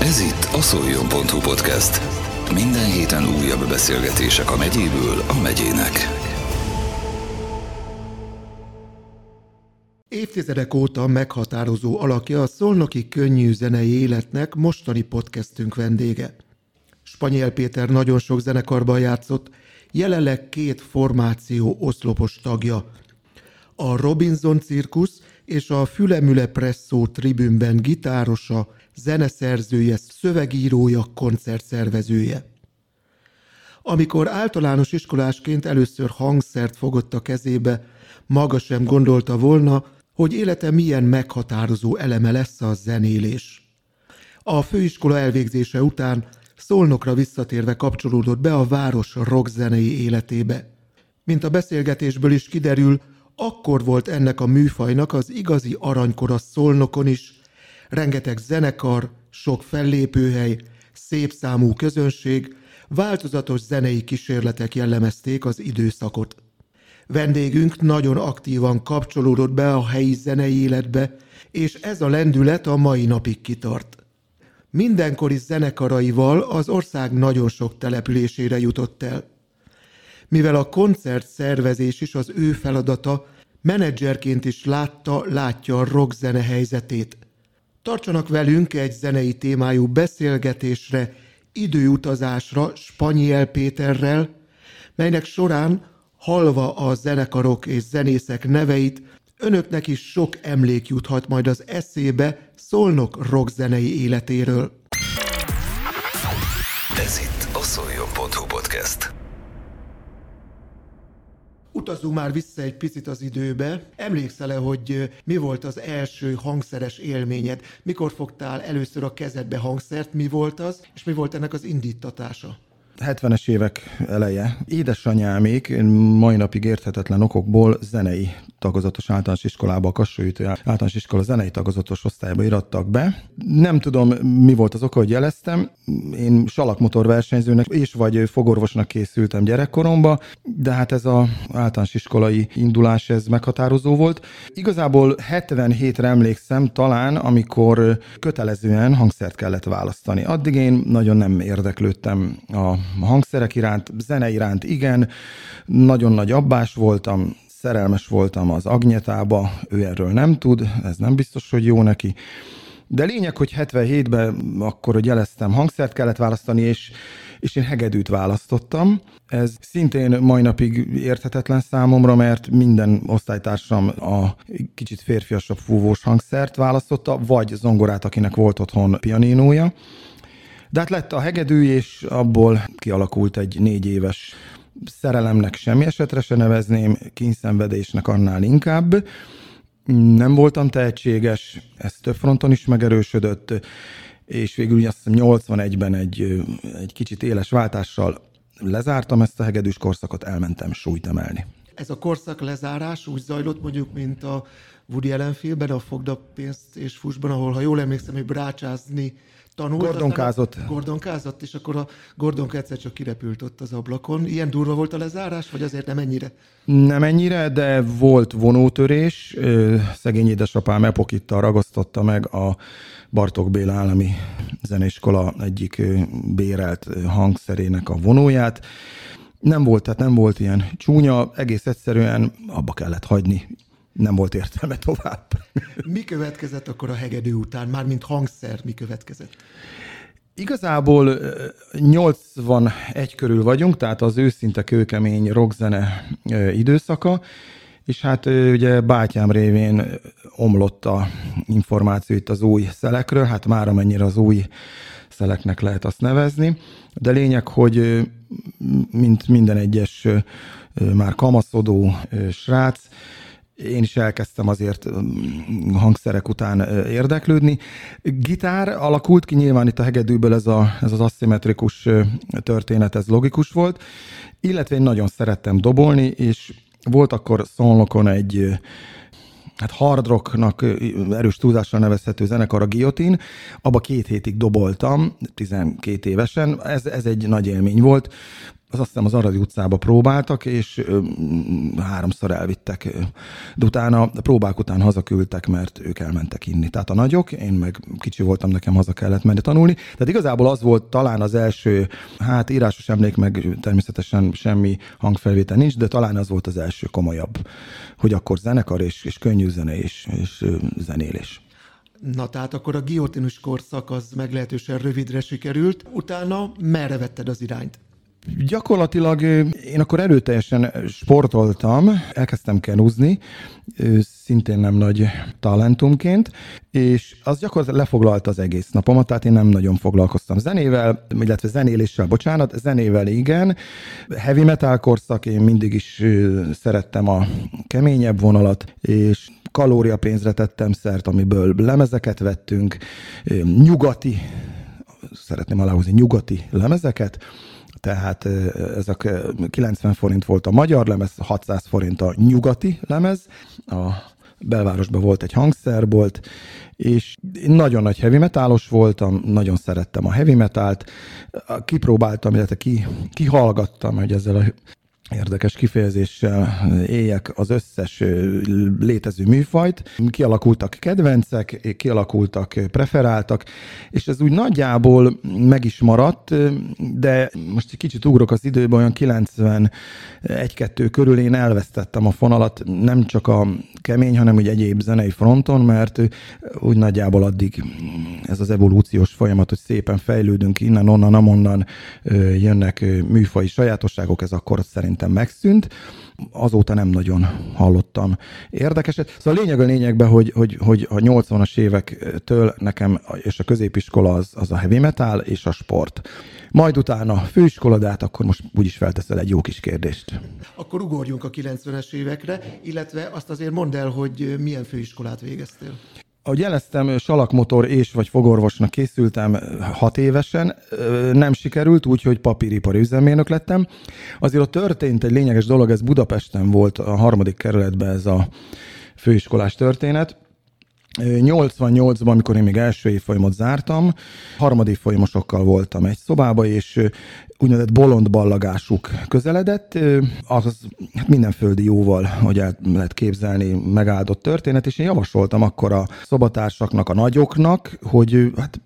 Ez itt a szoljon.hu podcast. Minden héten újabb beszélgetések a megyéből a megyének. Évtizedek óta meghatározó alakja a szolnoki könnyű zenei életnek mostani podcastünk vendége. Spanyel Péter nagyon sok zenekarban játszott, jelenleg két formáció oszlopos tagja. A Robinson Cirkusz és a Fülemüle Presszó tribünben gitárosa, zeneszerzője, szövegírója, koncertszervezője. Amikor általános iskolásként először hangszert fogott a kezébe, maga sem gondolta volna, hogy élete milyen meghatározó eleme lesz a zenélés. A főiskola elvégzése után Szolnokra visszatérve kapcsolódott be a város rockzenei életébe. Mint a beszélgetésből is kiderül, akkor volt ennek a műfajnak az igazi aranykora Szolnokon is, rengeteg zenekar, sok fellépőhely, szép számú közönség, változatos zenei kísérletek jellemezték az időszakot. Vendégünk nagyon aktívan kapcsolódott be a helyi zenei életbe, és ez a lendület a mai napig kitart. Mindenkori zenekaraival az ország nagyon sok településére jutott el. Mivel a koncert szervezés is az ő feladata, menedzserként is látta, látja a rockzene helyzetét. Tartsanak velünk egy zenei témájú beszélgetésre, időutazásra Spanyel Péterrel, melynek során halva a zenekarok és zenészek neveit, önöknek is sok emlék juthat majd az eszébe Szolnok rockzenei életéről. Ez itt a szoljon.hu podcast. Utazzunk már vissza egy picit az időbe. Emlékszel-e, hogy mi volt az első hangszeres élményed? Mikor fogtál először a kezedbe hangszert, mi volt az, és mi volt ennek az indítatása? 70-es évek eleje. Édesanyámék mai napig érthetetlen okokból zenei tagozatos általános iskolába, a Kassóütő általános iskola zenei tagozatos osztályba irattak be. Nem tudom, mi volt az oka, hogy jeleztem. Én salakmotor versenyzőnek és vagy fogorvosnak készültem gyerekkoromba, de hát ez az általános iskolai indulás, ez meghatározó volt. Igazából 77-re emlékszem talán, amikor kötelezően hangszert kellett választani. Addig én nagyon nem érdeklődtem a hangszerek iránt, zene iránt igen, nagyon nagy abbás voltam, szerelmes voltam az Agnetába, ő erről nem tud, ez nem biztos, hogy jó neki. De lényeg, hogy 77-ben akkor, hogy jeleztem, hangszert kellett választani, és, és én hegedűt választottam. Ez szintén mai napig érthetetlen számomra, mert minden osztálytársam a kicsit férfiasabb fúvós hangszert választotta, vagy zongorát, akinek volt otthon pianinója. De hát lett a hegedű, és abból kialakult egy négy éves szerelemnek semmi esetre se nevezném, kényszenvedésnek annál inkább. Nem voltam tehetséges, ez több fronton is megerősödött, és végül azt hiszem 81-ben egy, egy kicsit éles váltással lezártam ezt a hegedűs korszakot, elmentem súlyt emelni. Ez a korszak lezárás úgy zajlott mondjuk, mint a Woody Allen filmben, a Fogd a pénzt és fussban, ahol, ha jól emlékszem, hogy brácsázni tanult. Gordonkázott. Gordonkázott, és akkor a Gordonk egyszer csak kirepült ott az ablakon. Ilyen durva volt a lezárás, vagy azért nem ennyire? Nem ennyire, de volt vonótörés. Szegény édesapám epokittal ragasztotta meg a Bartók Béla állami zeneiskola egyik bérelt hangszerének a vonóját. Nem volt, tehát nem volt ilyen csúnya, egész egyszerűen abba kellett hagyni nem volt értelme tovább. Mi következett akkor a hegedű után? Mármint hangszer mi következett? Igazából 81 körül vagyunk, tehát az őszinte kőkemény rockzene időszaka, és hát ugye bátyám révén omlott a információ itt az új szelekről, hát már amennyire az új szeleknek lehet azt nevezni, de lényeg, hogy mint minden egyes már kamaszodó srác, én is elkezdtem azért hangszerek után érdeklődni. Gitár alakult ki, nyilván itt a hegedűből ez, a, ez az aszimmetrikus történet, ez logikus volt, illetve én nagyon szerettem dobolni, és volt akkor Szolnokon egy hát hard rocknak erős túlzással nevezhető zenekar a Guillotine, abba két hétig doboltam, 12 évesen, ez, ez egy nagy élmény volt. Az azt hiszem az Aradi utcába próbáltak, és háromszor elvittek. De utána, a próbák után hazaküldtek, mert ők elmentek inni. Tehát a nagyok, én meg kicsi voltam, nekem haza kellett menni tanulni. Tehát igazából az volt talán az első, hát írásos emlék, meg természetesen semmi hangfelvétel nincs, de talán az volt az első komolyabb, hogy akkor zenekar és, és könnyű zene és, és zenélés. Na tehát akkor a giotinus korszak az meglehetősen rövidre sikerült. Utána merre vetted az irányt? Gyakorlatilag én akkor erőteljesen sportoltam, elkezdtem kenúzni, szintén nem nagy talentumként, és az gyakorlatilag lefoglalta az egész napomat, tehát én nem nagyon foglalkoztam zenével, illetve zenéléssel, bocsánat, zenével igen. Heavy metal korszak, én mindig is szerettem a keményebb vonalat, és kalóriapénzre tettem szert, amiből lemezeket vettünk, nyugati, szeretném aláhúzni, nyugati lemezeket, tehát ez a 90 forint volt a magyar lemez, 600 forint a nyugati lemez, a belvárosban volt egy hangszerbolt, és nagyon nagy heavy metalos voltam, nagyon szerettem a heavy metalt, kipróbáltam, illetve ki, kihallgattam, hogy ezzel a érdekes kifejezéssel éljek az összes létező műfajt. Kialakultak kedvencek, kialakultak preferáltak, és ez úgy nagyjából meg is maradt, de most egy kicsit ugrok az időben, olyan 91-2 körül én elvesztettem a fonalat, nem csak a kemény, hanem úgy egyéb zenei fronton, mert úgy nagyjából addig ez az evolúciós folyamat, hogy szépen fejlődünk innen, onnan, amonnan jönnek műfai sajátosságok, ez akkor szerint szerintem megszűnt, azóta nem nagyon hallottam érdekeset. Szóval a lényeg a lényegben, hogy, hogy, hogy a 80-as évektől nekem és a középiskola az, az a heavy metal és a sport. Majd utána főiskola, de hát akkor most úgyis felteszel egy jó kis kérdést. Akkor ugorjunk a 90-es évekre, illetve azt azért mondd el, hogy milyen főiskolát végeztél. Ahogy jeleztem, salakmotor és vagy fogorvosnak készültem hat évesen, nem sikerült, úgyhogy papíripari üzemmérnök lettem. Azért ott történt egy lényeges dolog, ez Budapesten volt a harmadik kerületben ez a főiskolás történet. 88-ban, amikor én még első évfolyamot zártam, harmadik folyamosokkal voltam egy szobába, és úgynevezett bolond ballagásuk közeledett, az hát minden földi jóval, hogy el lehet képzelni, megáldott történet, és én javasoltam akkor a szobatársaknak, a nagyoknak, hogy hát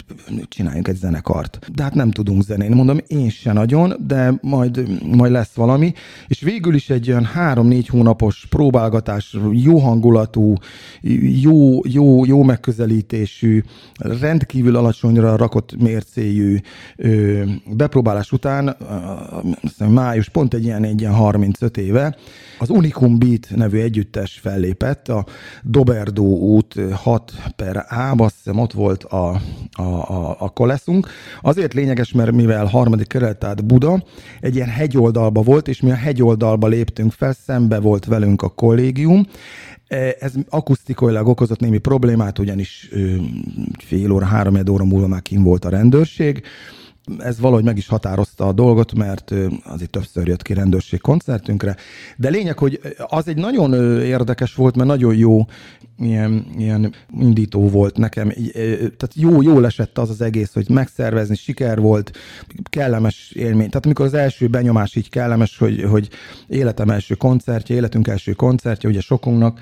csináljunk egy zenekart. De hát nem tudunk zenélni. Mondom, én se nagyon, de majd, majd lesz valami. És végül is egy olyan három-négy hónapos próbálgatás, jó hangulatú, jó, jó, jó megközelítésű, rendkívül alacsonyra rakott mércéjű bepróbálás után után, május, pont egy ilyen, egy ilyen 35 éve, az Unicum Beat nevű együttes fellépett, a Doberdó út 6 per A, azt hiszem ott volt a, a, a, a koleszunk. Azért lényeges, mert mivel harmadik kerület, tehát Buda, egy ilyen hegyoldalba volt, és mi a hegyoldalba léptünk fel, szembe volt velünk a kollégium, ez akusztikailag okozott némi problémát, ugyanis fél óra, három óra múlva már kim volt a rendőrség, ez valahogy meg is határozta a dolgot, mert azért többször jött ki rendőrség koncertünkre. De lényeg, hogy az egy nagyon érdekes volt, mert nagyon jó ilyen, ilyen indító volt nekem. Tehát jó, jó esett az az egész, hogy megszervezni, siker volt, kellemes élmény. Tehát amikor az első benyomás így kellemes, hogy, hogy életem első koncertje, életünk első koncertje, ugye sokunknak,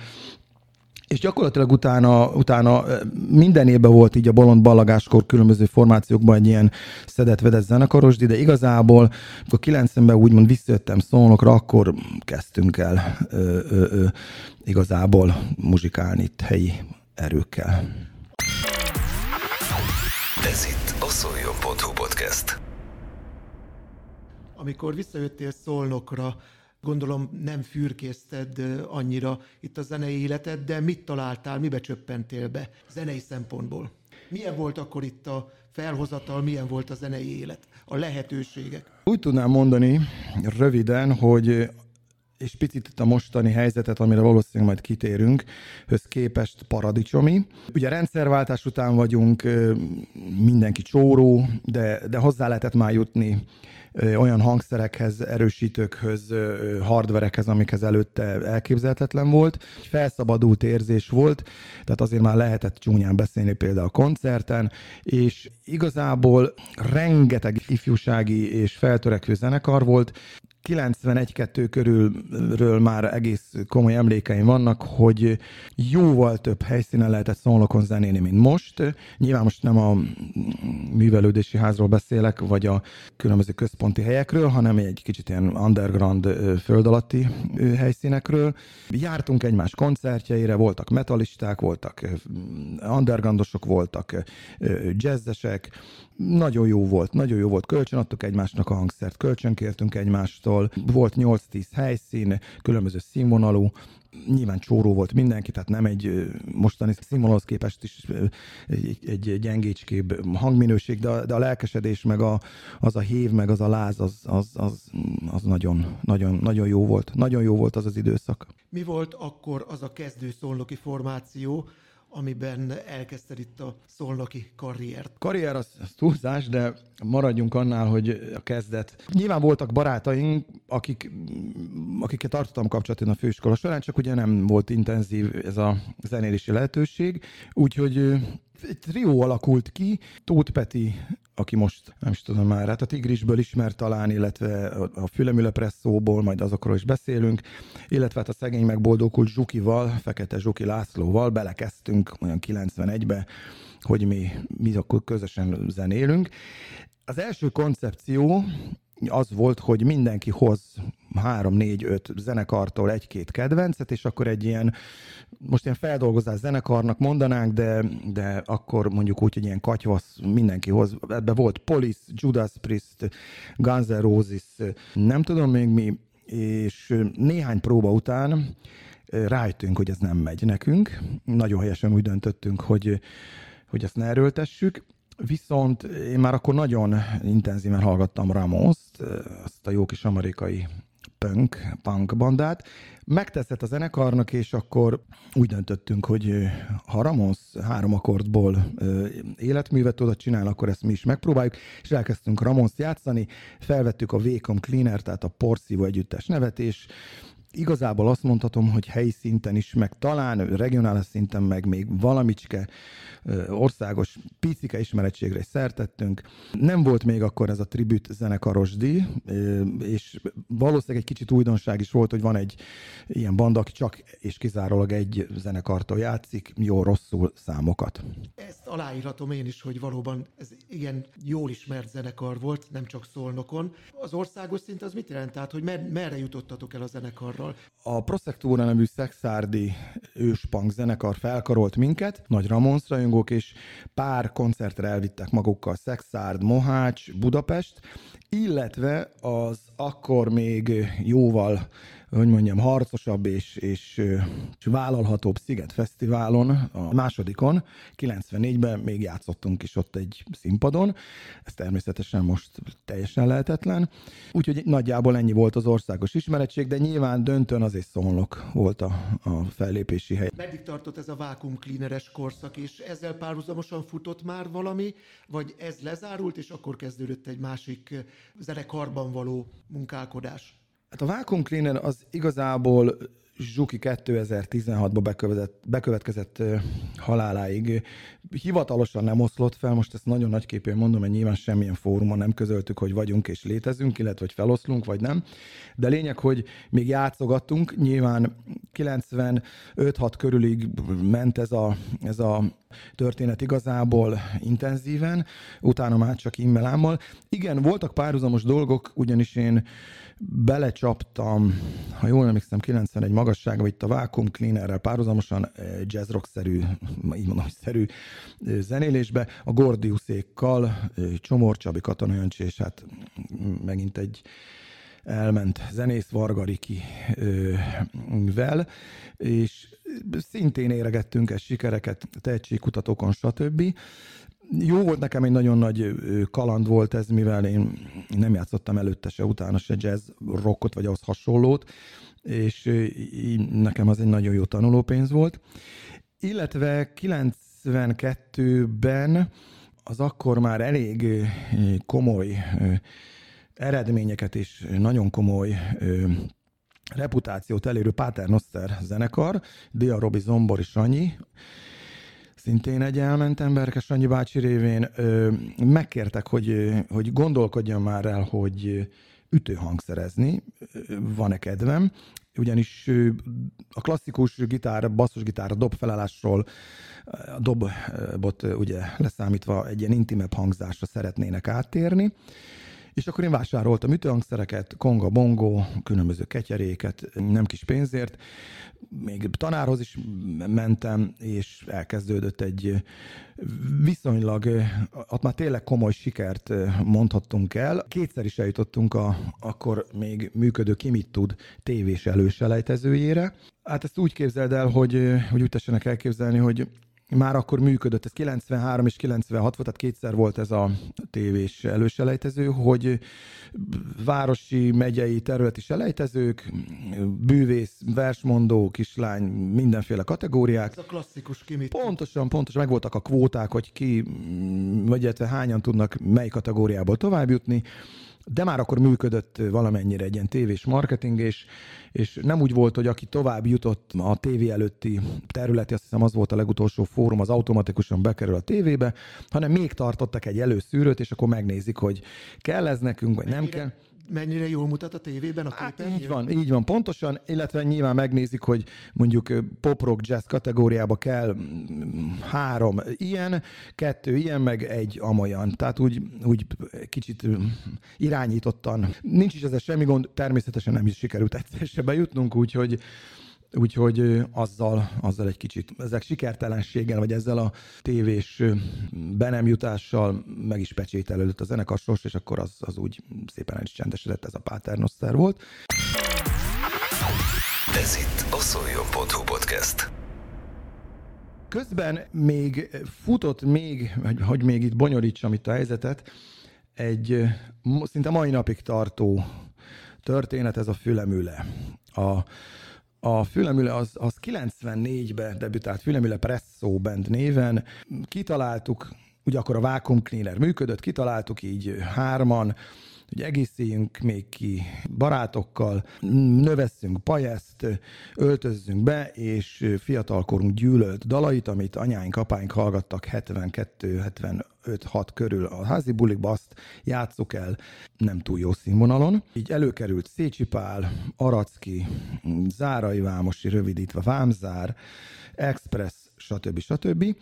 és gyakorlatilag utána, utána minden évben volt így a bolond ballagáskor különböző formációkban egy ilyen szedett-vedett zenekarosdi, de igazából, amikor 90-ben úgymond visszajöttem szólnokra, akkor kezdtünk el ö, ö, ö, igazából muzsikálni itt helyi erőkkel. Ez itt a szoljon.hu podcast. Amikor visszajöttél Szolnokra, gondolom nem fürkészted annyira itt a zenei életed, de mit találtál, mibe csöppentél be zenei szempontból? Milyen volt akkor itt a felhozatal, milyen volt a zenei élet, a lehetőségek? Úgy tudnám mondani röviden, hogy és picit itt a mostani helyzetet, amire valószínűleg majd kitérünk, höz képest paradicsomi. Ugye rendszerváltás után vagyunk, mindenki csóró, de, de hozzá lehetett már jutni olyan hangszerekhez, erősítőkhöz, hardverekhez, amikhez előtte elképzelhetetlen volt. Felszabadult érzés volt, tehát azért már lehetett csúnyán beszélni például a koncerten, és igazából rengeteg ifjúsági és feltörekvő zenekar volt, 91-2 körülről már egész komoly emlékeim vannak, hogy jóval több helyszínen lehetett szolnokon zenélni, mint most. Nyilván most nem a művelődési házról beszélek, vagy a különböző központi helyekről, hanem egy kicsit ilyen underground föld alatti helyszínekről. Jártunk egymás koncertjeire, voltak metalisták, voltak undergroundosok, voltak jazzesek, nagyon jó volt, nagyon jó volt. Kölcsönadtuk egymásnak a hangszert, kölcsönkértünk egymástól, volt 8-10 helyszín, különböző színvonalú, nyilván csóró volt mindenki, tehát nem egy mostani színvonalhoz képest is egy, egy gyengécskébb hangminőség, de, de a lelkesedés, meg a, az a hév, meg az a láz, az, az, az, az nagyon, nagyon, nagyon jó volt. Nagyon jó volt az az időszak. Mi volt akkor az a kezdő szolnoki formáció, amiben elkezdted itt a szolnoki karriert? Karrier az, az túlzás, de maradjunk annál, hogy a kezdet. Nyilván voltak barátaink, akik, akikkel tartottam kapcsolatot a főiskola során, csak ugye nem volt intenzív ez a zenélési lehetőség, úgyhogy egy trió alakult ki, Tóth Peti aki most nem is tudom már, hát a Tigrisből ismert talán, illetve a Fülemüle Presszóból, majd azokról is beszélünk, illetve hát a szegény megboldogult Zsukival, Fekete Zsuki Lászlóval belekezdtünk olyan 91-be, hogy mi, mi akkor közösen zenélünk. Az első koncepció az volt, hogy mindenki hoz három, négy, öt zenekartól egy-két kedvencet, és akkor egy ilyen, most ilyen feldolgozás zenekarnak mondanánk, de, de akkor mondjuk úgy, hogy ilyen katyvasz mindenki hoz. Ebbe volt Police, Judas Priest, Guns N' Roses, nem tudom még mi, és néhány próba után rájöttünk, hogy ez nem megy nekünk. Nagyon helyesen úgy döntöttünk, hogy, hogy ezt ne erőltessük, Viszont én már akkor nagyon intenzíven hallgattam Ramos-t, azt a jó kis amerikai punk, punk bandát. Megteszett a zenekarnak, és akkor úgy döntöttünk, hogy ha Ramos három akkordból életművet tudott csinálni, akkor ezt mi is megpróbáljuk, és elkezdtünk Ramos játszani, felvettük a Vékom Cleaner, tehát a porszívó együttes nevet, és igazából azt mondhatom, hogy helyi szinten is, meg talán regionális szinten meg még valamicske országos picike ismerettségre is szertettünk. Nem volt még akkor ez a tribüt zenekaros díj, és valószínűleg egy kicsit újdonság is volt, hogy van egy ilyen banda, aki csak és kizárólag egy zenekartól játszik, jó-rosszul számokat. Ezt aláírhatom én is, hogy valóban ez igen jól ismert zenekar volt, nem csak Szolnokon. Az országos szint az mit jelent? Tehát, hogy mer- merre jutottatok el a zenekarral? A Prosektúra nevű szexárdi őspunk zenekar felkarolt minket, Nagy Ramonszra rajongók, és pár koncertre elvittek magukkal Szexárd, Mohács, Budapest, illetve az akkor még jóval hogy mondjam, harcosabb és, és, és vállalhatóbb Sziget Fesztiválon, a másodikon, 94-ben még játszottunk is ott egy színpadon, ez természetesen most teljesen lehetetlen, úgyhogy nagyjából ennyi volt az országos ismerettség, de nyilván döntően azért szólnok volt a, a fellépési hely. Meddig tartott ez a vákum cleaneres korszak, és ezzel párhuzamosan futott már valami, vagy ez lezárult, és akkor kezdődött egy másik zenekarban való munkálkodás? Hát a Vacuum Cleaner az igazából Zsuki 2016-ban bekövetkezett, bekövetkezett haláláig hivatalosan nem oszlott fel, most ezt nagyon nagyképűen mondom, mert nyilván semmilyen fórumon nem közöltük, hogy vagyunk és létezünk, illetve hogy feloszlunk, vagy nem. De lényeg, hogy még játszogattunk, nyilván 95-6 körülig ment ez a, ez a történet igazából intenzíven, utána már csak immelámmal. Igen, voltak párhuzamos dolgok, ugyanis én belecsaptam, ha jól emlékszem, 91 magasságban, itt a Vacuum Cleanerrel párhuzamosan eh, jazz rock-szerű, így mondom, szerű eh, zenélésbe, a Gordiuszékkal, eh, Csomor Csabi, Katona Jöncsi, és hát megint egy elment zenész Vargariki vel, és szintén éregettünk ezt sikereket tehetségkutatókon, stb jó volt nekem, egy nagyon nagy kaland volt ez, mivel én nem játszottam előtte se, utána se jazz rockot, vagy ahhoz hasonlót, és nekem az egy nagyon jó tanulópénz volt. Illetve 92-ben az akkor már elég komoly eredményeket és nagyon komoly reputációt elérő Paternoster zenekar, Dia Robi Zombor és Sanyi, szintén egy elment emberke Sanyi bácsi révén, megkértek, hogy, hogy gondolkodjam már el, hogy ütőhangszerezni, van-e kedvem, ugyanis a klasszikus gitár, basszusgitár, a dobfelállásról, a dobot ugye leszámítva egy ilyen intimebb hangzásra szeretnének áttérni, és akkor én vásároltam ütőhangszereket, konga, bongo, különböző ketyeréket, nem kis pénzért. Még tanárhoz is mentem, és elkezdődött egy viszonylag, ott már tényleg komoly sikert mondhattunk el. Kétszer is eljutottunk a akkor még működő Ki mit tud tévés előselejtezőjére. Hát ezt úgy képzeld el, hogy, hogy úgy tessenek elképzelni, hogy már akkor működött, ez 93 és 96 volt, tehát kétszer volt ez a tévés előselejtező, hogy városi, megyei, területi selejtezők, bűvész, versmondó, kislány, mindenféle kategóriák. Ez a klasszikus kimit. Pontosan, pontosan, meg voltak a kvóták, hogy ki, vagy hányan tudnak mely kategóriából tovább jutni de már akkor működött valamennyire egy ilyen tévés marketing, és, és nem úgy volt, hogy aki tovább jutott a tévé előtti területi, azt hiszem az volt a legutolsó fórum, az automatikusan bekerül a tévébe, hanem még tartottak egy előszűrőt, és akkor megnézik, hogy kell ez nekünk, vagy nem kell mennyire jól mutat a tévében a hát, Így van, így van, pontosan, illetve nyilván megnézik, hogy mondjuk pop-rock jazz kategóriába kell három ilyen, kettő ilyen, meg egy amolyan. Tehát úgy, úgy kicsit irányítottan. Nincs is ezzel semmi gond, természetesen nem is sikerült egyszer se bejutnunk, úgyhogy Úgyhogy azzal, azzal egy kicsit, ezek sikertelenséggel, vagy ezzel a tévés be nem jutással meg is pecsételődött a zenekarsors, és akkor az, az úgy szépen el is csendesedett, ez a Paternoster volt. Ez itt a szoljon.hu podcast. Közben még futott még, hogy, hogy még itt bonyolítsam itt a helyzetet, egy szinte mai napig tartó történet, ez a fülemüle. A a Fülemüle az, az 94-ben debütált Fülemüle Presso Band néven. Kitaláltuk, ugye akkor a Vacuum Cleaner működött, kitaláltuk így hárman, hogy egészíjünk még ki barátokkal, növesszünk pajeszt, öltözzünk be, és fiatalkorunk gyűlölt dalait, amit anyáink, apáink hallgattak 72-75-6 körül a házi bulikba, azt játsszuk el nem túl jó színvonalon. Így előkerült Szécsi Pál, Aracki, Zárai Vámosi, rövidítve Vámzár, Express, stb. stb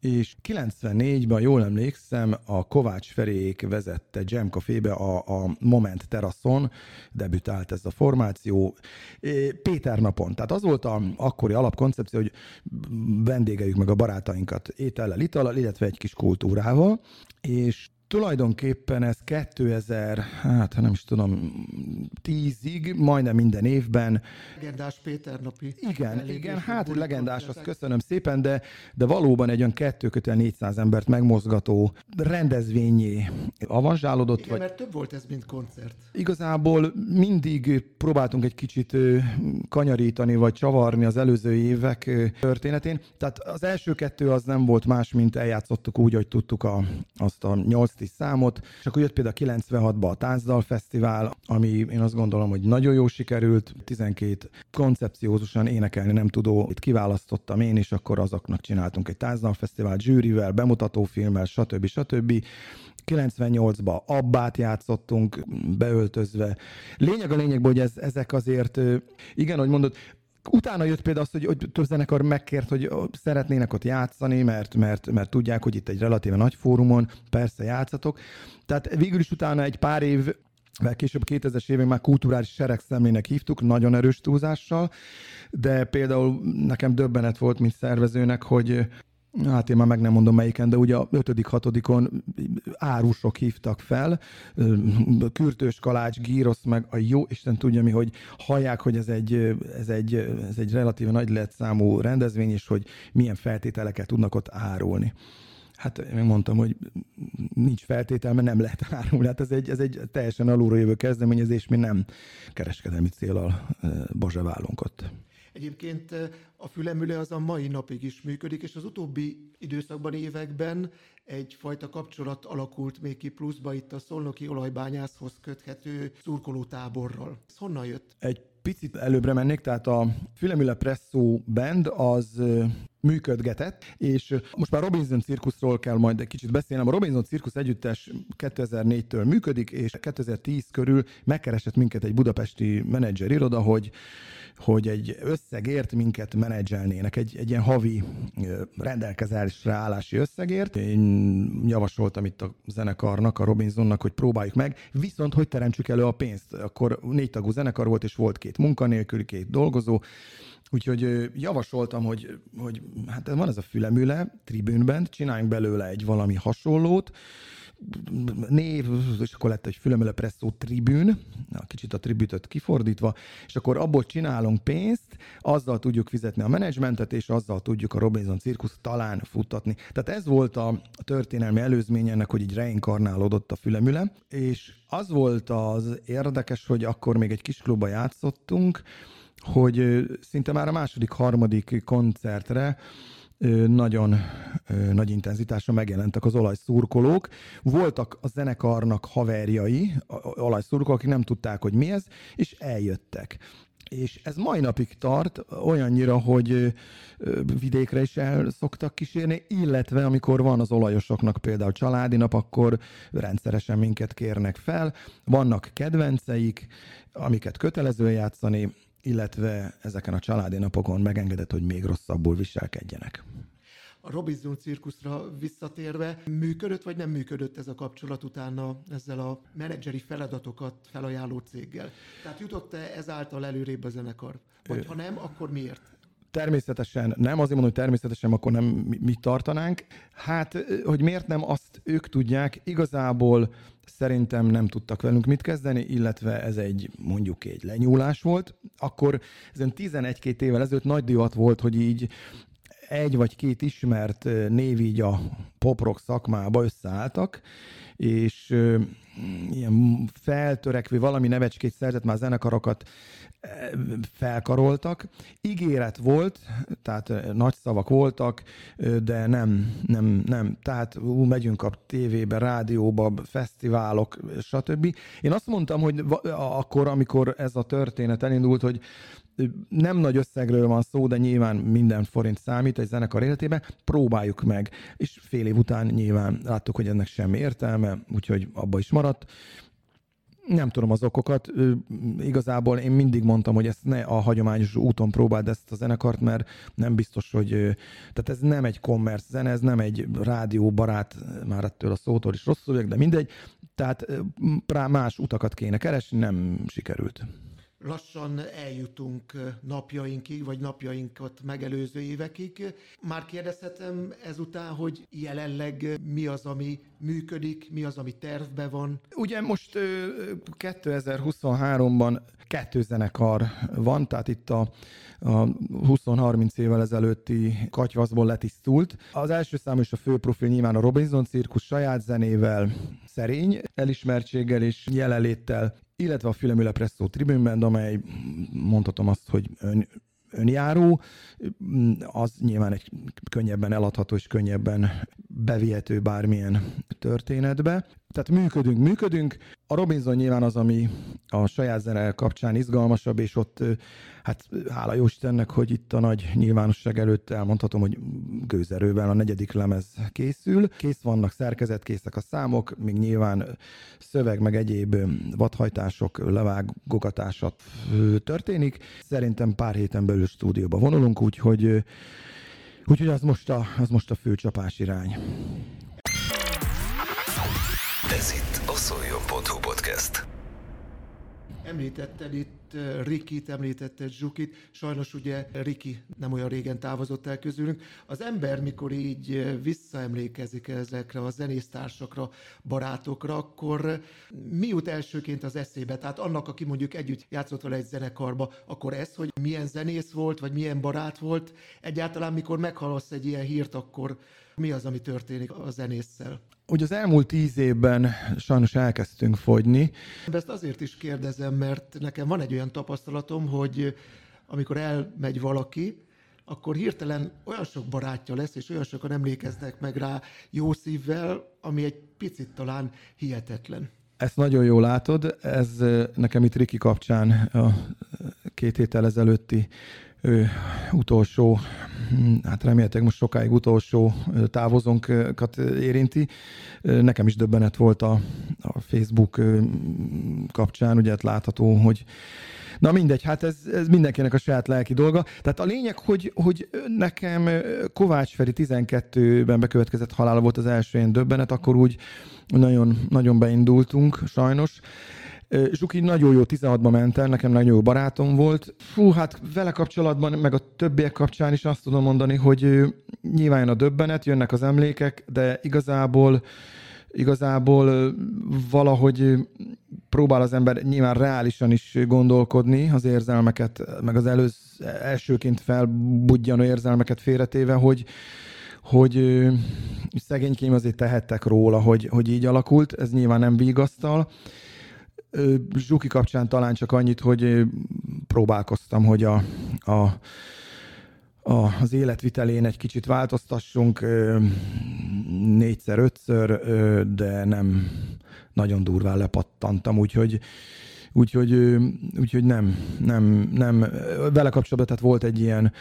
és 94-ben, jól emlékszem, a Kovács Ferék vezette Jam Café-be a, a Moment teraszon, debütált ez a formáció, Péter napon. Tehát az volt a akkori alapkoncepció, hogy vendégeljük meg a barátainkat étellel, italal, illetve egy kis kultúrával, és Tulajdonképpen ez 2000, hát nem is tudom, tízig, majdnem minden évben. Legendás Péter napi. Igen, igen, hát legendás, azt köszönöm szépen, de, de valóban egy olyan 2 400 embert megmozgató rendezvényé avanzsálódott. Igen, vagy... mert több volt ez, mint koncert. Igazából mindig próbáltunk egy kicsit kanyarítani, vagy csavarni az előző évek történetén. Tehát az első kettő az nem volt más, mint eljátszottuk úgy, hogy tudtuk a, azt a 8 is számot, és akkor jött például 96-ban a Táncdal Fesztivál, ami én azt gondolom, hogy nagyon jó sikerült, 12 koncepciózusan énekelni nem tudó, itt kiválasztottam én, és akkor azoknak csináltunk egy Táncdal Fesztivál zsűrivel, bemutatófilmmel, stb. stb. 98-ban abbát játszottunk, beöltözve. Lényeg a lényegben, hogy ez, ezek azért, igen, hogy mondod, Utána jött például az, hogy, hogy több zenekar megkért, hogy szeretnének ott játszani, mert, mert, mert tudják, hogy itt egy relatíve nagy fórumon persze játszatok. Tehát végül is utána egy pár év mert később 2000-es évek már kulturális seregszemlének hívtuk, nagyon erős túlzással, de például nekem döbbenet volt, mint szervezőnek, hogy Hát én már meg nem mondom melyiken, de ugye a 5 hatodikon árusok hívtak fel, Kürtős Kalács, Gírosz, meg a jó Isten tudja mi, hogy hallják, hogy ez egy, ez egy, ez egy relatíve nagy számú rendezvény, és hogy milyen feltételeket tudnak ott árulni. Hát én mondtam, hogy nincs feltétel, mert nem lehet árulni. Hát ez egy, ez egy teljesen alulról jövő kezdeményezés, mi nem kereskedelmi célral bazseválunk ott. Egyébként a fülemüle az a mai napig is működik, és az utóbbi időszakban, években egyfajta kapcsolat alakult még ki pluszba itt a szolnoki olajbányászhoz köthető szurkolótáborral. Ez honnan jött? Egy picit előbbre mennék, tehát a Fülemüle Presszó Band az működgetett, és most már Robinson cirkuszról kell majd egy kicsit beszélnem. A Robinson cirkusz együttes 2004-től működik, és 2010 körül megkeresett minket egy budapesti menedzser iroda, hogy, hogy egy összegért minket menedzselnének, egy, egy ilyen havi rendelkezésre állási összegért. Én javasoltam itt a zenekarnak, a Robinsonnak, hogy próbáljuk meg, viszont hogy teremtsük elő a pénzt. Akkor négy tagú zenekar volt, és volt két munkanélküli, két dolgozó, Úgyhogy javasoltam, hogy, hogy hát van ez a fülemüle tribűnben, csináljunk belőle egy valami hasonlót, név, és akkor lett egy fülemüle presszó tribűn, kicsit a tribütöt kifordítva, és akkor abból csinálunk pénzt, azzal tudjuk fizetni a menedzsmentet, és azzal tudjuk a Robinson cirkusz talán futtatni. Tehát ez volt a történelmi előzmény ennek, hogy így reinkarnálódott a fülemüle, és az volt az érdekes, hogy akkor még egy kis klubba játszottunk, hogy szinte már a második, harmadik koncertre nagyon nagy intenzitásra megjelentek az olajszurkolók. Voltak a zenekarnak haverjai, olajszurkolók, akik nem tudták, hogy mi ez, és eljöttek. És ez mai napig tart, olyannyira, hogy vidékre is el szoktak kísérni, illetve amikor van az olajosoknak például családi nap, akkor rendszeresen minket kérnek fel. Vannak kedvenceik, amiket kötelező játszani, illetve ezeken a családi napokon megengedett, hogy még rosszabbul viselkedjenek. A Robinson cirkuszra visszatérve, működött vagy nem működött ez a kapcsolat utána ezzel a menedzseri feladatokat felajánló céggel? Tehát jutott-e ezáltal előrébb a zenekar? Vagy ha nem, akkor miért? Természetesen nem, azért mondom, hogy természetesen akkor nem mi tartanánk. Hát, hogy miért nem, azt ők tudják. Igazából szerintem nem tudtak velünk mit kezdeni, illetve ez egy mondjuk egy lenyúlás volt. Akkor ezen 11-2 évvel ezelőtt nagy divat volt, hogy így egy vagy két ismert név így a poprock szakmába összeálltak, és ilyen feltörekvő valami nevecskét szerzett már zenekarokat felkaroltak. Ígéret volt, tehát nagy szavak voltak, de nem, nem, nem. Tehát ú, megyünk a tévébe, rádióba, fesztiválok, stb. Én azt mondtam, hogy akkor, amikor ez a történet elindult, hogy nem nagy összegről van szó, de nyilván minden forint számít egy zenekar életében, próbáljuk meg. És fél év után nyilván láttuk, hogy ennek semmi értelme, úgyhogy abba is maradt. Nem tudom az okokat. Igazából én mindig mondtam, hogy ezt ne a hagyományos úton próbáld ezt a zenekart, mert nem biztos, hogy... Tehát ez nem egy commerce zene, ez nem egy rádió barát, már ettől a szótól is rosszul de mindegy. Tehát más utakat kéne keresni, nem sikerült lassan eljutunk napjainkig, vagy napjainkat megelőző évekig. Már kérdezhetem ezután, hogy jelenleg mi az, ami működik, mi az, ami tervbe van? Ugye most 2023-ban kettő zenekar van, tehát itt a, a 20-30 évvel ezelőtti katyvaszból letisztult. Az első szám és a fő profil nyilván a Robinson cirkus saját zenével, szerény elismertséggel és jelenléttel illetve a Fülemüle Presszó Tribune amely mondhatom azt, hogy ön, önjáró, az nyilván egy könnyebben eladható és könnyebben bevihető bármilyen történetbe. Tehát működünk, működünk. A Robinson nyilván az, ami a saját zene kapcsán izgalmasabb, és ott hát hála jó Istennek, hogy itt a nagy nyilvánosság előtt elmondhatom, hogy gőzerővel a negyedik lemez készül. Kész vannak, szerkezetkészek a számok, még nyilván szöveg meg egyéb vadhajtások, levágogatásat történik. Szerintem pár héten belül stúdióba vonulunk, úgyhogy Úgyhogy az most a, az most a fő csapás irány. Ez itt a szoljon.hu podcast. Említetted itt Rikit, említetted Zsukit, sajnos ugye Riki nem olyan régen távozott el közülünk. Az ember, mikor így visszaemlékezik ezekre a zenésztársakra, barátokra, akkor mi jut elsőként az eszébe? Tehát annak, aki mondjuk együtt játszott vele egy zenekarba, akkor ez, hogy milyen zenész volt, vagy milyen barát volt, egyáltalán mikor meghallasz egy ilyen hírt, akkor mi az, ami történik a zenésszel? Hogy az elmúlt tíz évben sajnos elkezdtünk fogyni. Ezt azért is kérdezem, mert nekem van egy olyan tapasztalatom, hogy amikor elmegy valaki, akkor hirtelen olyan sok barátja lesz, és olyan sokan emlékeznek meg rá jó szívvel, ami egy picit talán hihetetlen. Ezt nagyon jól látod, ez nekem itt Riki kapcsán a két héttel ezelőtti ő, utolsó, hm, hát remélhetőleg most sokáig utolsó távozónkat érinti. Nekem is döbbenet volt a, a Facebook kapcsán, ugye hát látható, hogy Na mindegy, hát ez, ez mindenkinek a saját lelki dolga. Tehát a lényeg, hogy, hogy nekem Kovács Feri 12-ben bekövetkezett halála volt az első ilyen döbbenet, akkor úgy nagyon, nagyon beindultunk, sajnos. Zsuki nagyon jó 16-ban ment el, nekem nagyon jó barátom volt. Fú, hát vele kapcsolatban, meg a többiek kapcsán is azt tudom mondani, hogy nyilván a döbbenet, jönnek az emlékek, de igazából igazából valahogy próbál az ember nyilván reálisan is gondolkodni az érzelmeket, meg az előz, elsőként felbudjanó érzelmeket félretéve, hogy, hogy szegénykém azért tehettek róla, hogy, hogy így alakult, ez nyilván nem vigasztal. Zsuki kapcsán talán csak annyit, hogy próbálkoztam, hogy a, a a, az életvitelén egy kicsit változtassunk négyszer, ötször, de nem nagyon durván lepattantam, úgyhogy Úgyhogy, úgyhogy nem, nem, nem, vele kapcsolatban tehát volt egy ilyen,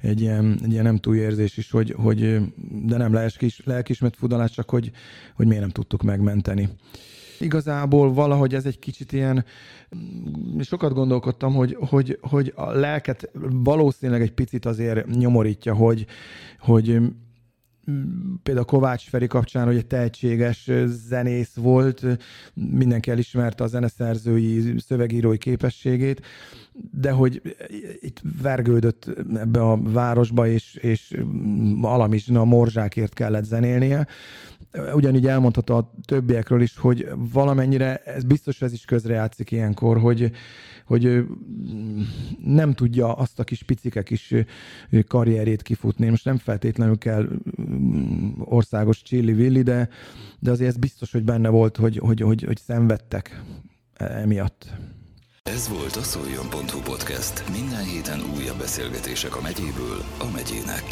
egy ilyen, egy ilyen nem túl érzés is, hogy, hogy de nem lelkis, lelkismert fudalás, csak hogy, hogy miért nem tudtuk megmenteni. Igazából valahogy ez egy kicsit ilyen, sokat gondolkodtam, hogy, hogy, hogy a lelket valószínűleg egy picit azért nyomorítja, hogy, hogy például Kovács Feri kapcsán, hogy egy tehetséges zenész volt, mindenki elismerte a zeneszerzői, szövegírói képességét, de hogy itt vergődött ebbe a városba, és, és alamizsna morzsákért kellett zenélnie. Ugyanígy elmondhatta a többiekről is, hogy valamennyire, ez biztos ez is közrejátszik ilyenkor, hogy, hogy nem tudja azt a kis picike kis karrierét kifutni. Most nem feltétlenül kell országos csilli-villi, de, de azért ez biztos, hogy benne volt, hogy, hogy, hogy, hogy szenvedtek emiatt. Ez volt a szoljon.hu podcast. Minden héten újabb beszélgetések a megyéből a megyének.